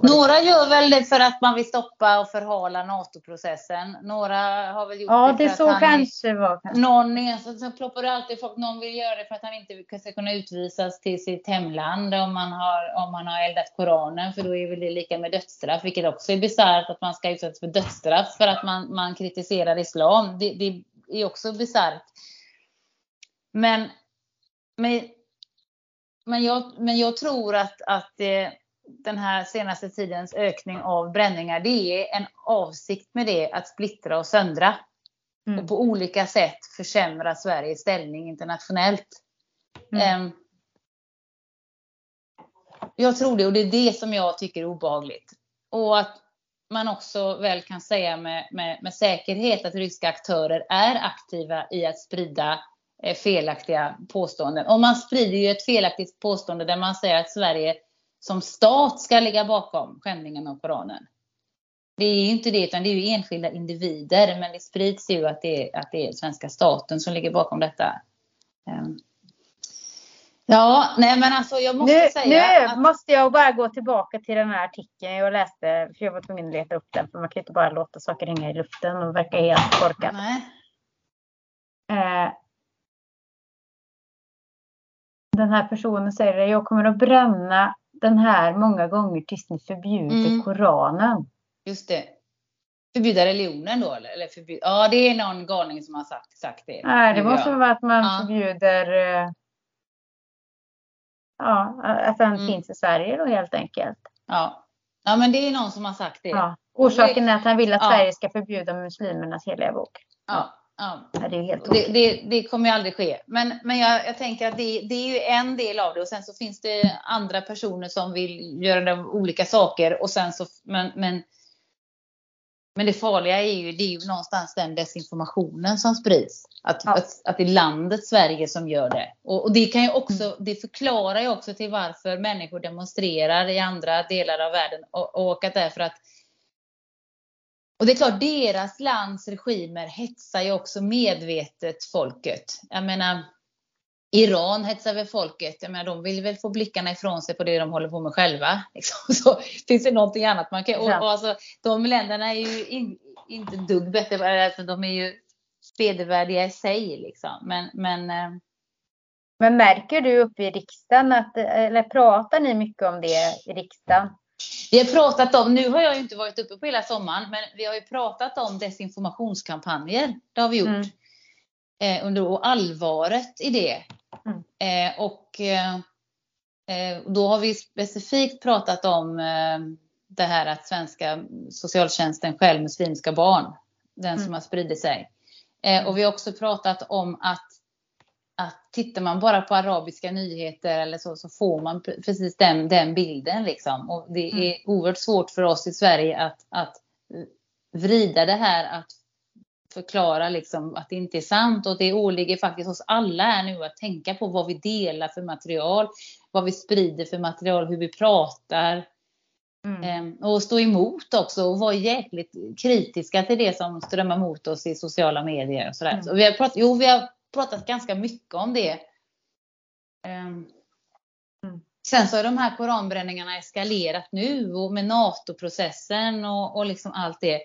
Några gör väl det för att man vill stoppa och förhala NATO-processen. Några har väl gjort ja, det för det att så han kanske var. Någon är, så, så ploppar det alltid folk. Någon vill göra det för att han inte ska kunna utvisas till sitt hemland om man har, om man har eldat Koranen. För då är väl det lika med dödsstraff. Vilket också är bisarrt att man ska utsättas för dödsstraff för att man, man kritiserar islam. Det, det är också bisarrt. Men, men, men, jag, men jag tror att, att det den här senaste tidens ökning av bränningar, det är en avsikt med det att splittra och söndra. Mm. Och på olika sätt försämra Sveriges ställning internationellt. Mm. Um, jag tror det och det är det som jag tycker är obehagligt. Och att man också väl kan säga med, med, med säkerhet att ryska aktörer är aktiva i att sprida eh, felaktiga påståenden. Och man sprider ju ett felaktigt påstående där man säger att Sverige som stat ska ligga bakom skändningen av Koranen. Det är ju inte det, utan det är ju enskilda individer, men det sprids ju att det är, att det är svenska staten som ligger bakom detta. Ehm. Ja, nej men alltså jag måste nu, säga. Nu att... måste jag bara gå tillbaka till den här artikeln jag läste, för jag var tvungen att leta upp den, för man kan ju inte bara låta saker hänga i luften och verka helt korkat. Eh, den här personen säger att jag kommer att bränna den här många gånger tills ni förbjuder mm. Koranen. Just det. Förbjuda religionen då eller? förbjuda, ja, det är någon galning som har sagt, sagt det. Nej, det måste vara att man ja. förbjuder eh, Ja, att den mm. finns i Sverige då helt enkelt. Ja. ja, men det är någon som har sagt det. Ja. Orsaken är att han vill att ja. Sverige ska förbjuda muslimernas heliga bok. Ja. Ja. Det, är helt det, det, det, kommer ju aldrig ske. Men, men jag, jag tänker att det, det, är ju en del av det och sen så finns det andra personer som vill göra olika saker och sen så men, men Men det farliga är ju, det är ju någonstans den desinformationen som sprids. Att, ja. att, att det är landet Sverige som gör det. Och, och, det kan ju också, mm. det förklarar ju också till varför människor demonstrerar i andra delar av världen. Och, och att därför att och det är klart, deras lands regimer hetsar ju också medvetet folket. Jag menar, Iran hetsar väl folket. Jag menar, de vill väl få blickarna ifrån sig på det de håller på med själva. Liksom. Så finns det någonting annat man kan... Och, och alltså, de länderna är ju in, inte dugg bättre. Alltså, de är ju vedervärdiga i sig. Liksom. Men, men, eh, men märker du uppe i riksdagen, att, eller pratar ni mycket om det i riksdagen? Vi har pratat om, nu har jag ju inte varit uppe på hela sommaren, men vi har ju pratat om desinformationskampanjer. Det har vi gjort. Mm. Eh, under allvaret i det. Mm. Eh, och eh, eh, då har vi specifikt pratat om eh, det här att svenska socialtjänsten själv muslimska barn. Den mm. som har spridit sig. Eh, och vi har också pratat om att att tittar man bara på arabiska nyheter eller så, så får man precis den, den bilden. Liksom. Och det mm. är mm. oerhört svårt för oss i Sverige att, att vrida det här, att förklara liksom att det inte är sant. Och det åligger faktiskt oss alla här nu att tänka på vad vi delar för material, vad vi sprider för material, hur vi pratar. Mm. Ehm, och stå emot också och vara jäkligt kritiska till det som strömmar mot oss i sociala medier. Och sådär. Mm. Så vi, har pratat, jo, vi har pratat ganska mycket om det. Um, mm. Sen så har de här koranbränningarna eskalerat nu och med NATO-processen och, och liksom allt det.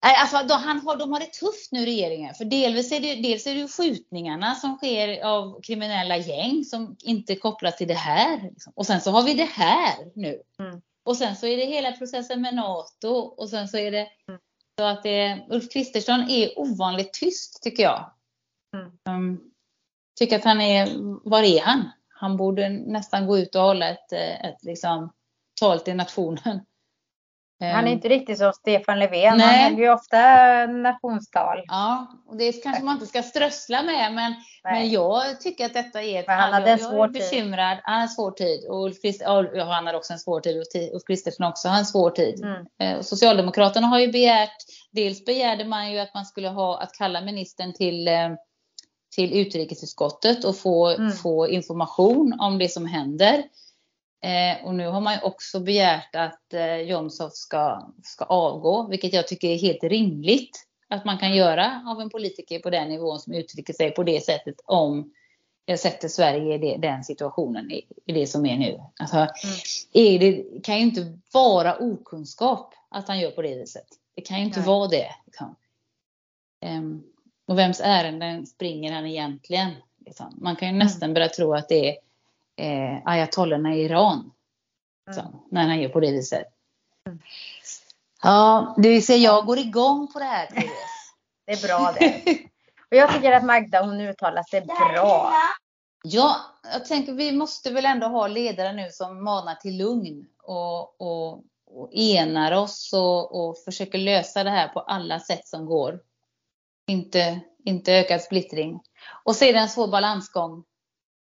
Alltså, de, han har, de har det tufft nu regeringen. För delvis är det, dels är det skjutningarna som sker av kriminella gäng som inte är kopplat till det här. Liksom. Och sen så har vi det här nu. Mm. Och sen så är det hela processen med NATO och sen så är det mm. så att det, Ulf Kristersson är ovanligt tyst tycker jag. Mm. Um, tycker att han är, var är han? Han borde nästan gå ut och hålla ett, ett liksom, tal till nationen. Han är ehm. inte riktigt som Stefan Löfven. Nej. Han höll ju ofta nationstal. Ja, och det kanske man inte ska strössla med. Men, men jag tycker att detta är ett... Men han hade en svår jag är bekymrad. Han har en svår tid. Och Ulf ja, han har också en svår tid. Och Ulf Kristersson också har en svår tid. Mm. Eh, Socialdemokraterna har ju begärt... Dels begärde man ju att man skulle ha att kalla ministern till eh, till utrikesutskottet och få, mm. få information om det som händer. Eh, och nu har man också begärt att eh, Jomshof ska, ska avgå, vilket jag tycker är helt rimligt att man kan göra av en politiker på den nivån som uttrycker sig på det sättet om jag sätter Sverige i det, den situationen, i, i, det som är nu. Alltså, mm. är det kan ju inte vara okunskap att han gör på det viset. Det kan ju inte Nej. vara det. Liksom. Um, och vems ärenden springer han egentligen? Liksom. Man kan ju mm. nästan börja tro att det är eh, ayatollorna i Iran. Liksom, mm. När han gör på det viset. Mm. Ja, det vill säga jag går igång på det här. det är bra det. Och jag tycker att Magda hon uttalar sig bra. Ja, jag tänker vi måste väl ändå ha ledare nu som manar till lugn och, och, och enar oss och, och försöker lösa det här på alla sätt som går. Inte, inte ökad splittring. Och så är det en svår balansgång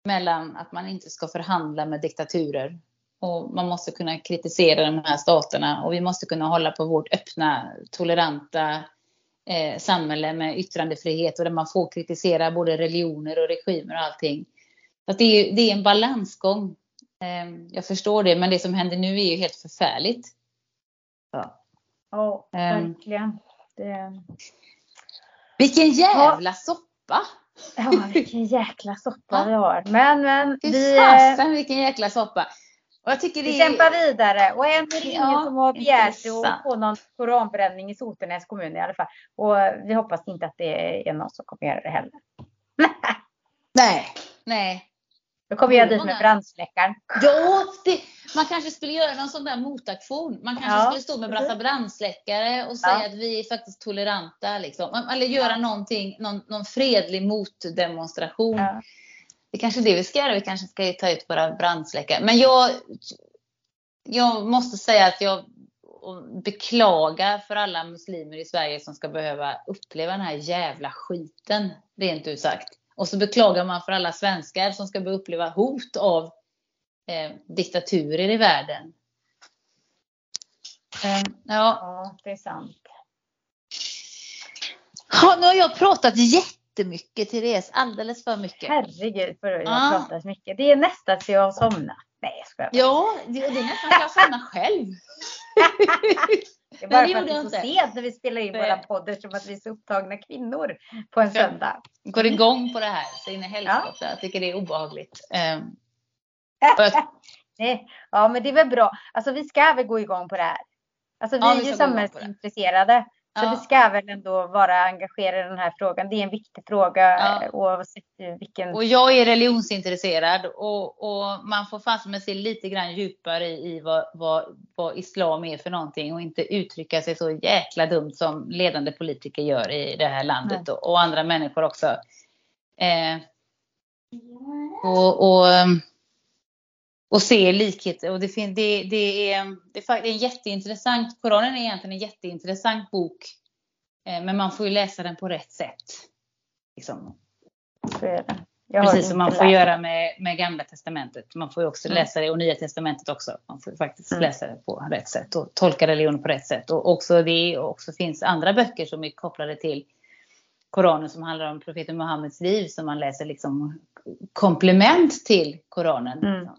mellan att man inte ska förhandla med diktaturer och man måste kunna kritisera de här staterna och vi måste kunna hålla på vårt öppna, toleranta eh, samhälle med yttrandefrihet och där man får kritisera både religioner och regimer och allting. Så det, är, det är en balansgång. Eh, jag förstår det, men det som händer nu är ju helt förfärligt. Ja, ja ehm. verkligen. Det... Vilken jävla ja. soppa! Ja, vilken jäkla soppa vi har. Men, men. Fy vi, fasen vilken jäkla soppa. Och jag tycker det vi kämpar vidare och det ingen ja, som har begärt att få någon koranbränning i Sotenäs kommun i alla fall. Och vi hoppas inte att det är någon som kommer göra det heller. nej, nej. Då kommer jag dit med brandsläckaren. Ja, det, man kanske skulle göra någon sån där motaktion. Man kanske ja. skulle stå med brassa brandsläckare och säga ja. att vi är faktiskt toleranta. Liksom. Eller göra någonting, någon, någon fredlig motdemonstration. Ja. Det är kanske det vi ska göra. Vi kanske ska ta ut våra brandsläckare. Men jag, jag måste säga att jag beklagar för alla muslimer i Sverige som ska behöva uppleva den här jävla skiten, rent ut sagt. Och så beklagar man för alla svenskar som ska uppleva hot av eh, diktaturer i världen. Um, ja. ja, det är sant. Ja, nu har jag pratat jättemycket Therese, alldeles för mycket. Herregud vad du har pratat mycket. Det är nästan så jag har somnat. Nej jag skojar. Ja, det, det är nästan så jag somnar själv. Det är bara för att det är så sent när vi spelar in våra poddar som att vi är så upptagna kvinnor på en söndag. Går igång på det här så in i helskotta. Ja. Jag tycker det är obehagligt. Um, Nej, ja men det är väl bra. Alltså vi ska väl gå igång på det här. Alltså vi ja, är ju samhällsintresserade. Så ja. vi ska väl ändå vara engagerade i den här frågan. Det är en viktig fråga ja. oavsett vilken. Och jag är religionsintresserad och, och man får fast se lite grann djupare i, i vad, vad, vad, islam är för någonting och inte uttrycka sig så jäkla dumt som ledande politiker gör i det här landet och, och, andra människor också. Eh, och, och och se likheter. Och det, det, det, är, det är en jätteintressant, Koranen är egentligen en jätteintressant bok. Eh, men man får ju läsa den på rätt sätt. Liksom. Precis som man får läsa. göra med, med Gamla Testamentet. Man får ju också mm. läsa det och Nya Testamentet också. Man får faktiskt mm. läsa det på rätt sätt och tolka religionen på rätt sätt. Och också det också finns andra böcker som är kopplade till Koranen som handlar om profeten Muhammeds liv som man läser liksom komplement till Koranen. Mm. Eh,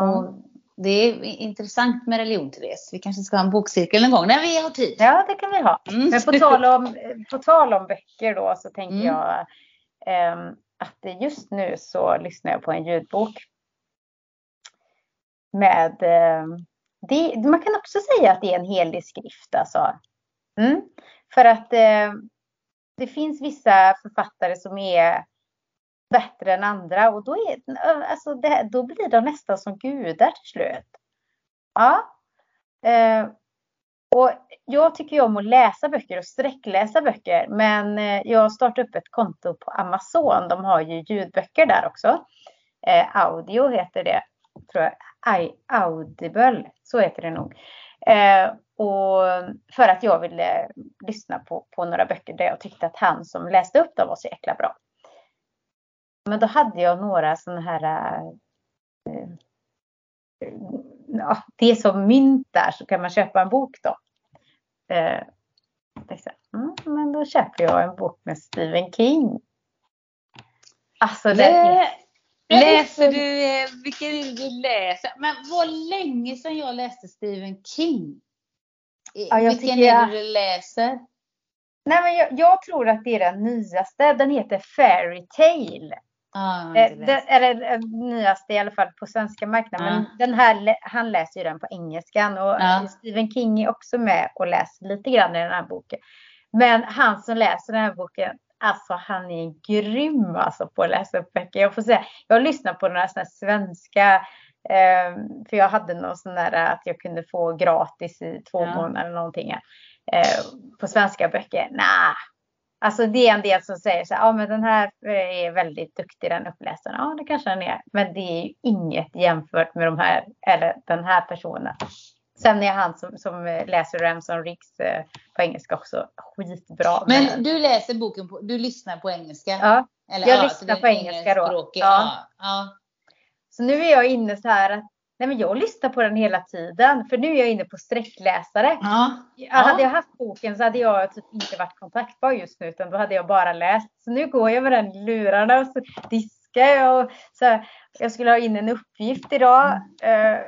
och det är intressant med religion, Therese. Vi kanske ska ha en bokcirkel en gång när vi har tid. Ja, det kan vi ha. Mm. Men på tal, om, på tal om böcker då så tänker mm. jag eh, att just nu så lyssnar jag på en ljudbok. Med, eh, det, man kan också säga att det är en helig skrift alltså. Mm. För att eh, det finns vissa författare som är bättre än andra och då, är, alltså det, då blir de nästan som gudar till slut. Ja. Eh, och jag tycker ju om att läsa böcker och sträckläsa böcker men eh, jag startade upp ett konto på Amazon. De har ju ljudböcker där också. Eh, audio heter det, tror jag. I, Audible, så heter det nog. Eh, och för att jag ville lyssna på, på några böcker där jag tyckte att han som läste upp dem var så jäkla bra. Men då hade jag några sådana här eh, ja, det är som mynt där så kan man köpa en bok då. Eh, mm, men då köper jag en bok med Stephen King. Alltså det är... Läser du, eh, vilken du läser? Men vad länge sedan jag läste Stephen King. Ja, vilken är det jag... du läser? Nej, men jag, jag, tror att det är den nyaste. Den heter Fairy Tale. Ah, det är det nyaste i alla fall på svenska marknaden. Ah. Men den här, han läser ju den på engelskan och ah. Stephen King är också med och läser lite grann i den här boken. Men han som läser den här boken, alltså han är grym alltså på att läsa upp böcker. Jag får säga, jag har lyssnat på några sådana svenska eh, för jag hade någon sån där att jag kunde få gratis i två månader eller någonting. Eh, på svenska böcker. Nej, Alltså det är en del som säger så här, ja men den här är väldigt duktig den uppläsaren. Ja det kanske den är. Men det är ju inget jämfört med de här, eller den här personen. Sen är han som, som läser Ramson Riggs eh, på engelska också skitbra. Men, men du läser boken på, du lyssnar på engelska? Ja, eller, jag ja, lyssnar på engelska då. Ja. Ja, ja. Så nu är jag inne så här att Nej, men jag lyssnar på den hela tiden för nu är jag inne på sträckläsare. Ja. Ja. Hade jag haft boken så hade jag typ inte varit kontaktbar just nu utan då hade jag bara läst. Så nu går jag med den lurarna och så diskar jag. Och så jag skulle ha in en uppgift idag mm.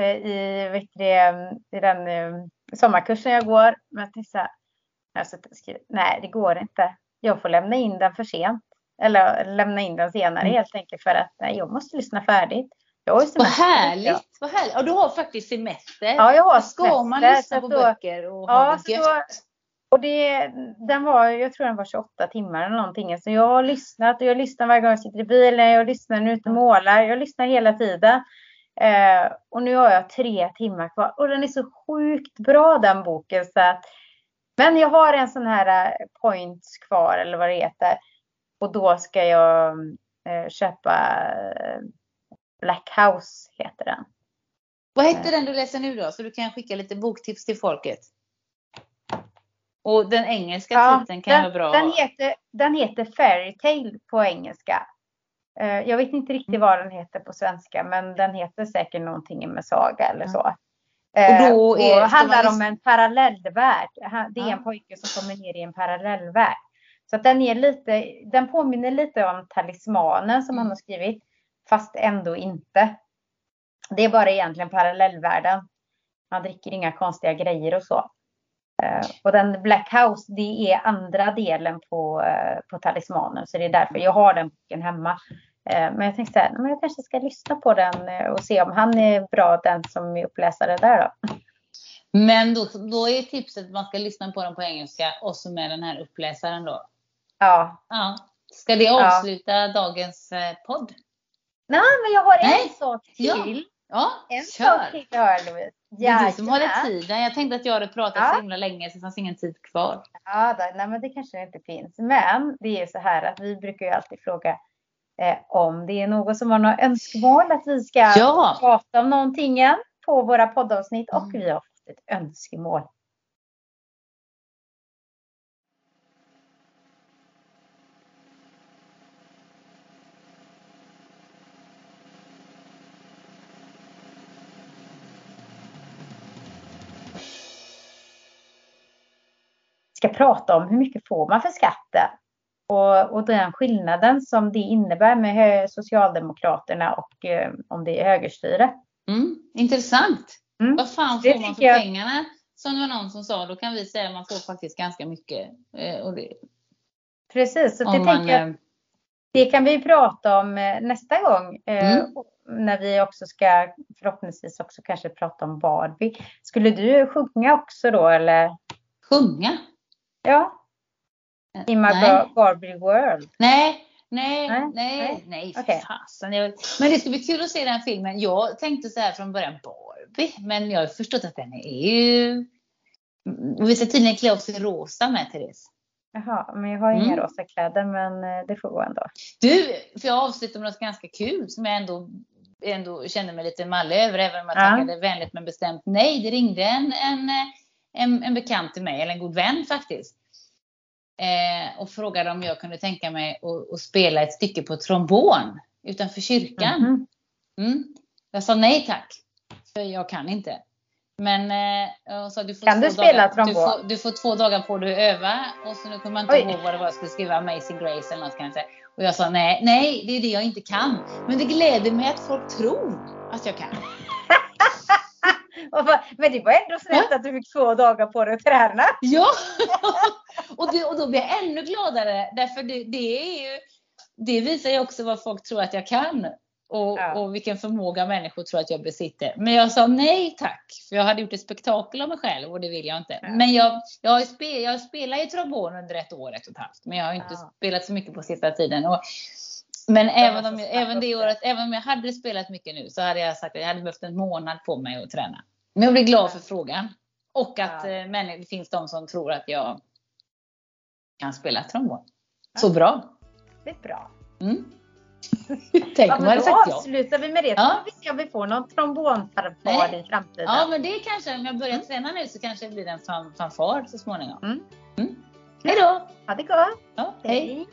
uh, i, vet det, i den uh, sommarkursen jag går. Men jag så här, jag skriver, nej det går inte. Jag får lämna in den för sent. Eller lämna in den senare mm. helt enkelt för att nej, jag måste lyssna färdigt. Jag har semester. Vad härligt! Ja. Vad härligt. Och du har faktiskt semester. Ja, jag har då ska semester. man lyssna på då, böcker och ja, ha det gött. Då, och det, den var, jag tror den var 28 timmar eller någonting. Så jag har lyssnat och jag lyssnar varje gång jag sitter i bilen. Jag lyssnar när jag är ute och målar. Jag lyssnar hela tiden. Eh, och nu har jag tre timmar kvar. Och den är så sjukt bra den boken. Så att, men jag har en sån här eh, points kvar eller vad det heter. Och då ska jag eh, köpa eh, Black House heter den. Vad heter den du läser nu då? Så du kan skicka lite boktips till folket. Och den engelska ja, titeln kan den, vara bra. Den heter, den heter Fairy Tale på engelska. Eh, jag vet inte riktigt vad den heter på svenska, men den heter säkert någonting med saga eller så. Och då är, och handlar om en parallellvärld. Det är en pojke som kommer ner i en parallellvärld. Så att den, är lite, den påminner lite om talismanen som mm. han har skrivit, fast ändå inte. Det är bara egentligen parallellvärlden. Man dricker inga konstiga grejer och så. Eh, och den Black House, det är andra delen på, eh, på talismanen. Så det är därför jag har den boken hemma. Eh, men jag tänkte att jag kanske ska lyssna på den och se om han är bra, den som är uppläsare där då. Men då, då är tipset att man ska lyssna på den på engelska och så med den här uppläsaren då? Ja. ja. Ska det avsluta ja. dagens podd? Nej, men jag har en sak till. Ja. Ja, en kör. sak till har Louise. Det är du som håller tiden. Jag tänkte att jag hade pratat ja. så himla länge så det fanns ingen tid kvar. Ja, då, nej, men det kanske inte finns. Men det är så här att vi brukar ju alltid fråga eh, om det är någon som har några önskemål att vi ska ja. prata om någonting på våra poddavsnitt och mm. vi har fått ett önskemål. Ska prata om hur mycket får man för skatten och, och den skillnaden som det innebär med Socialdemokraterna och eh, om det är högerstyre. Mm, intressant. Mm. Vad fan får man för jag... pengarna? Som det var någon som sa, då kan vi säga att man får faktiskt ganska mycket. Eh, det... Precis, så det, man, tänker jag, eh, det kan vi prata om eh, nästa gång. Eh, mm. När vi också ska förhoppningsvis också kanske prata om Barbie. Skulle du sjunga också då eller? Sjunga? Ja. I My Barbie World. Nej, nej, nej, nej, nej okay. fasen. Men det ska bli kul att se den filmen. Jag tänkte så här från början Barbie, men jag har förstått att den är ju... Vi ska tydligen klä oss i rosa med Therese. Jaha, men jag har inga mm. rosa kläder men eh, det får gå ändå. Du, för jag avslutar med något ganska kul som jag ändå, ändå känner mig lite mallig över, även om jag ja. tackade vänligt men bestämt nej. Det ringde en, en en, en bekant till mig, eller en god vän faktiskt. Eh, och frågade om jag kunde tänka mig att, att, spela ett stycke på trombon utanför kyrkan. Mm. Mm. Jag sa nej tack, för jag kan inte. Men eh, sa, du får kan du spela dagar, trombon? Du får, du får, två dagar på dig att öva. Och så nu kommer jag inte Oj. ihåg vad det var jag skulle skriva, Amazing Grace eller något kanske. Och jag sa nej, nej, det är det jag inte kan. Men det gläder mig att folk tror att jag kan. Men det var ändå snällt ja. att du fick två dagar på dig att träna. Ja, och, det, och då blir jag ännu gladare. Därför det, det, är ju, det visar ju också vad folk tror att jag kan. Och, ja. och, vilken förmåga människor tror att jag besitter. Men jag sa nej tack, för jag hade gjort ett spektakel av mig själv och det vill jag inte. Ja. Men jag, jag, har spel, jag spelar ju trombon under ett år, ett och ett halvt. Men jag har inte spelat så mycket på sista tiden. Och, men även om, jag, även det året, även om jag hade spelat mycket nu så hade jag sagt att jag hade behövt en månad på mig att träna. Men jag blir glad för frågan. Och att ja. Eh, men det finns de som tror att jag kan spela trombon. Så bra. Det är bra. Mm. Tänk om jag hade sagt ja. avslutar vi med det. Ja. Så vi se om vi får någon trombonfanfar i framtiden. Ja, men det kanske, om jag börjar mm. träna nu så kanske det blir en fanfar så småningom. Mm. Mm. Hej då! Ha det gott! Ja, hej. hej.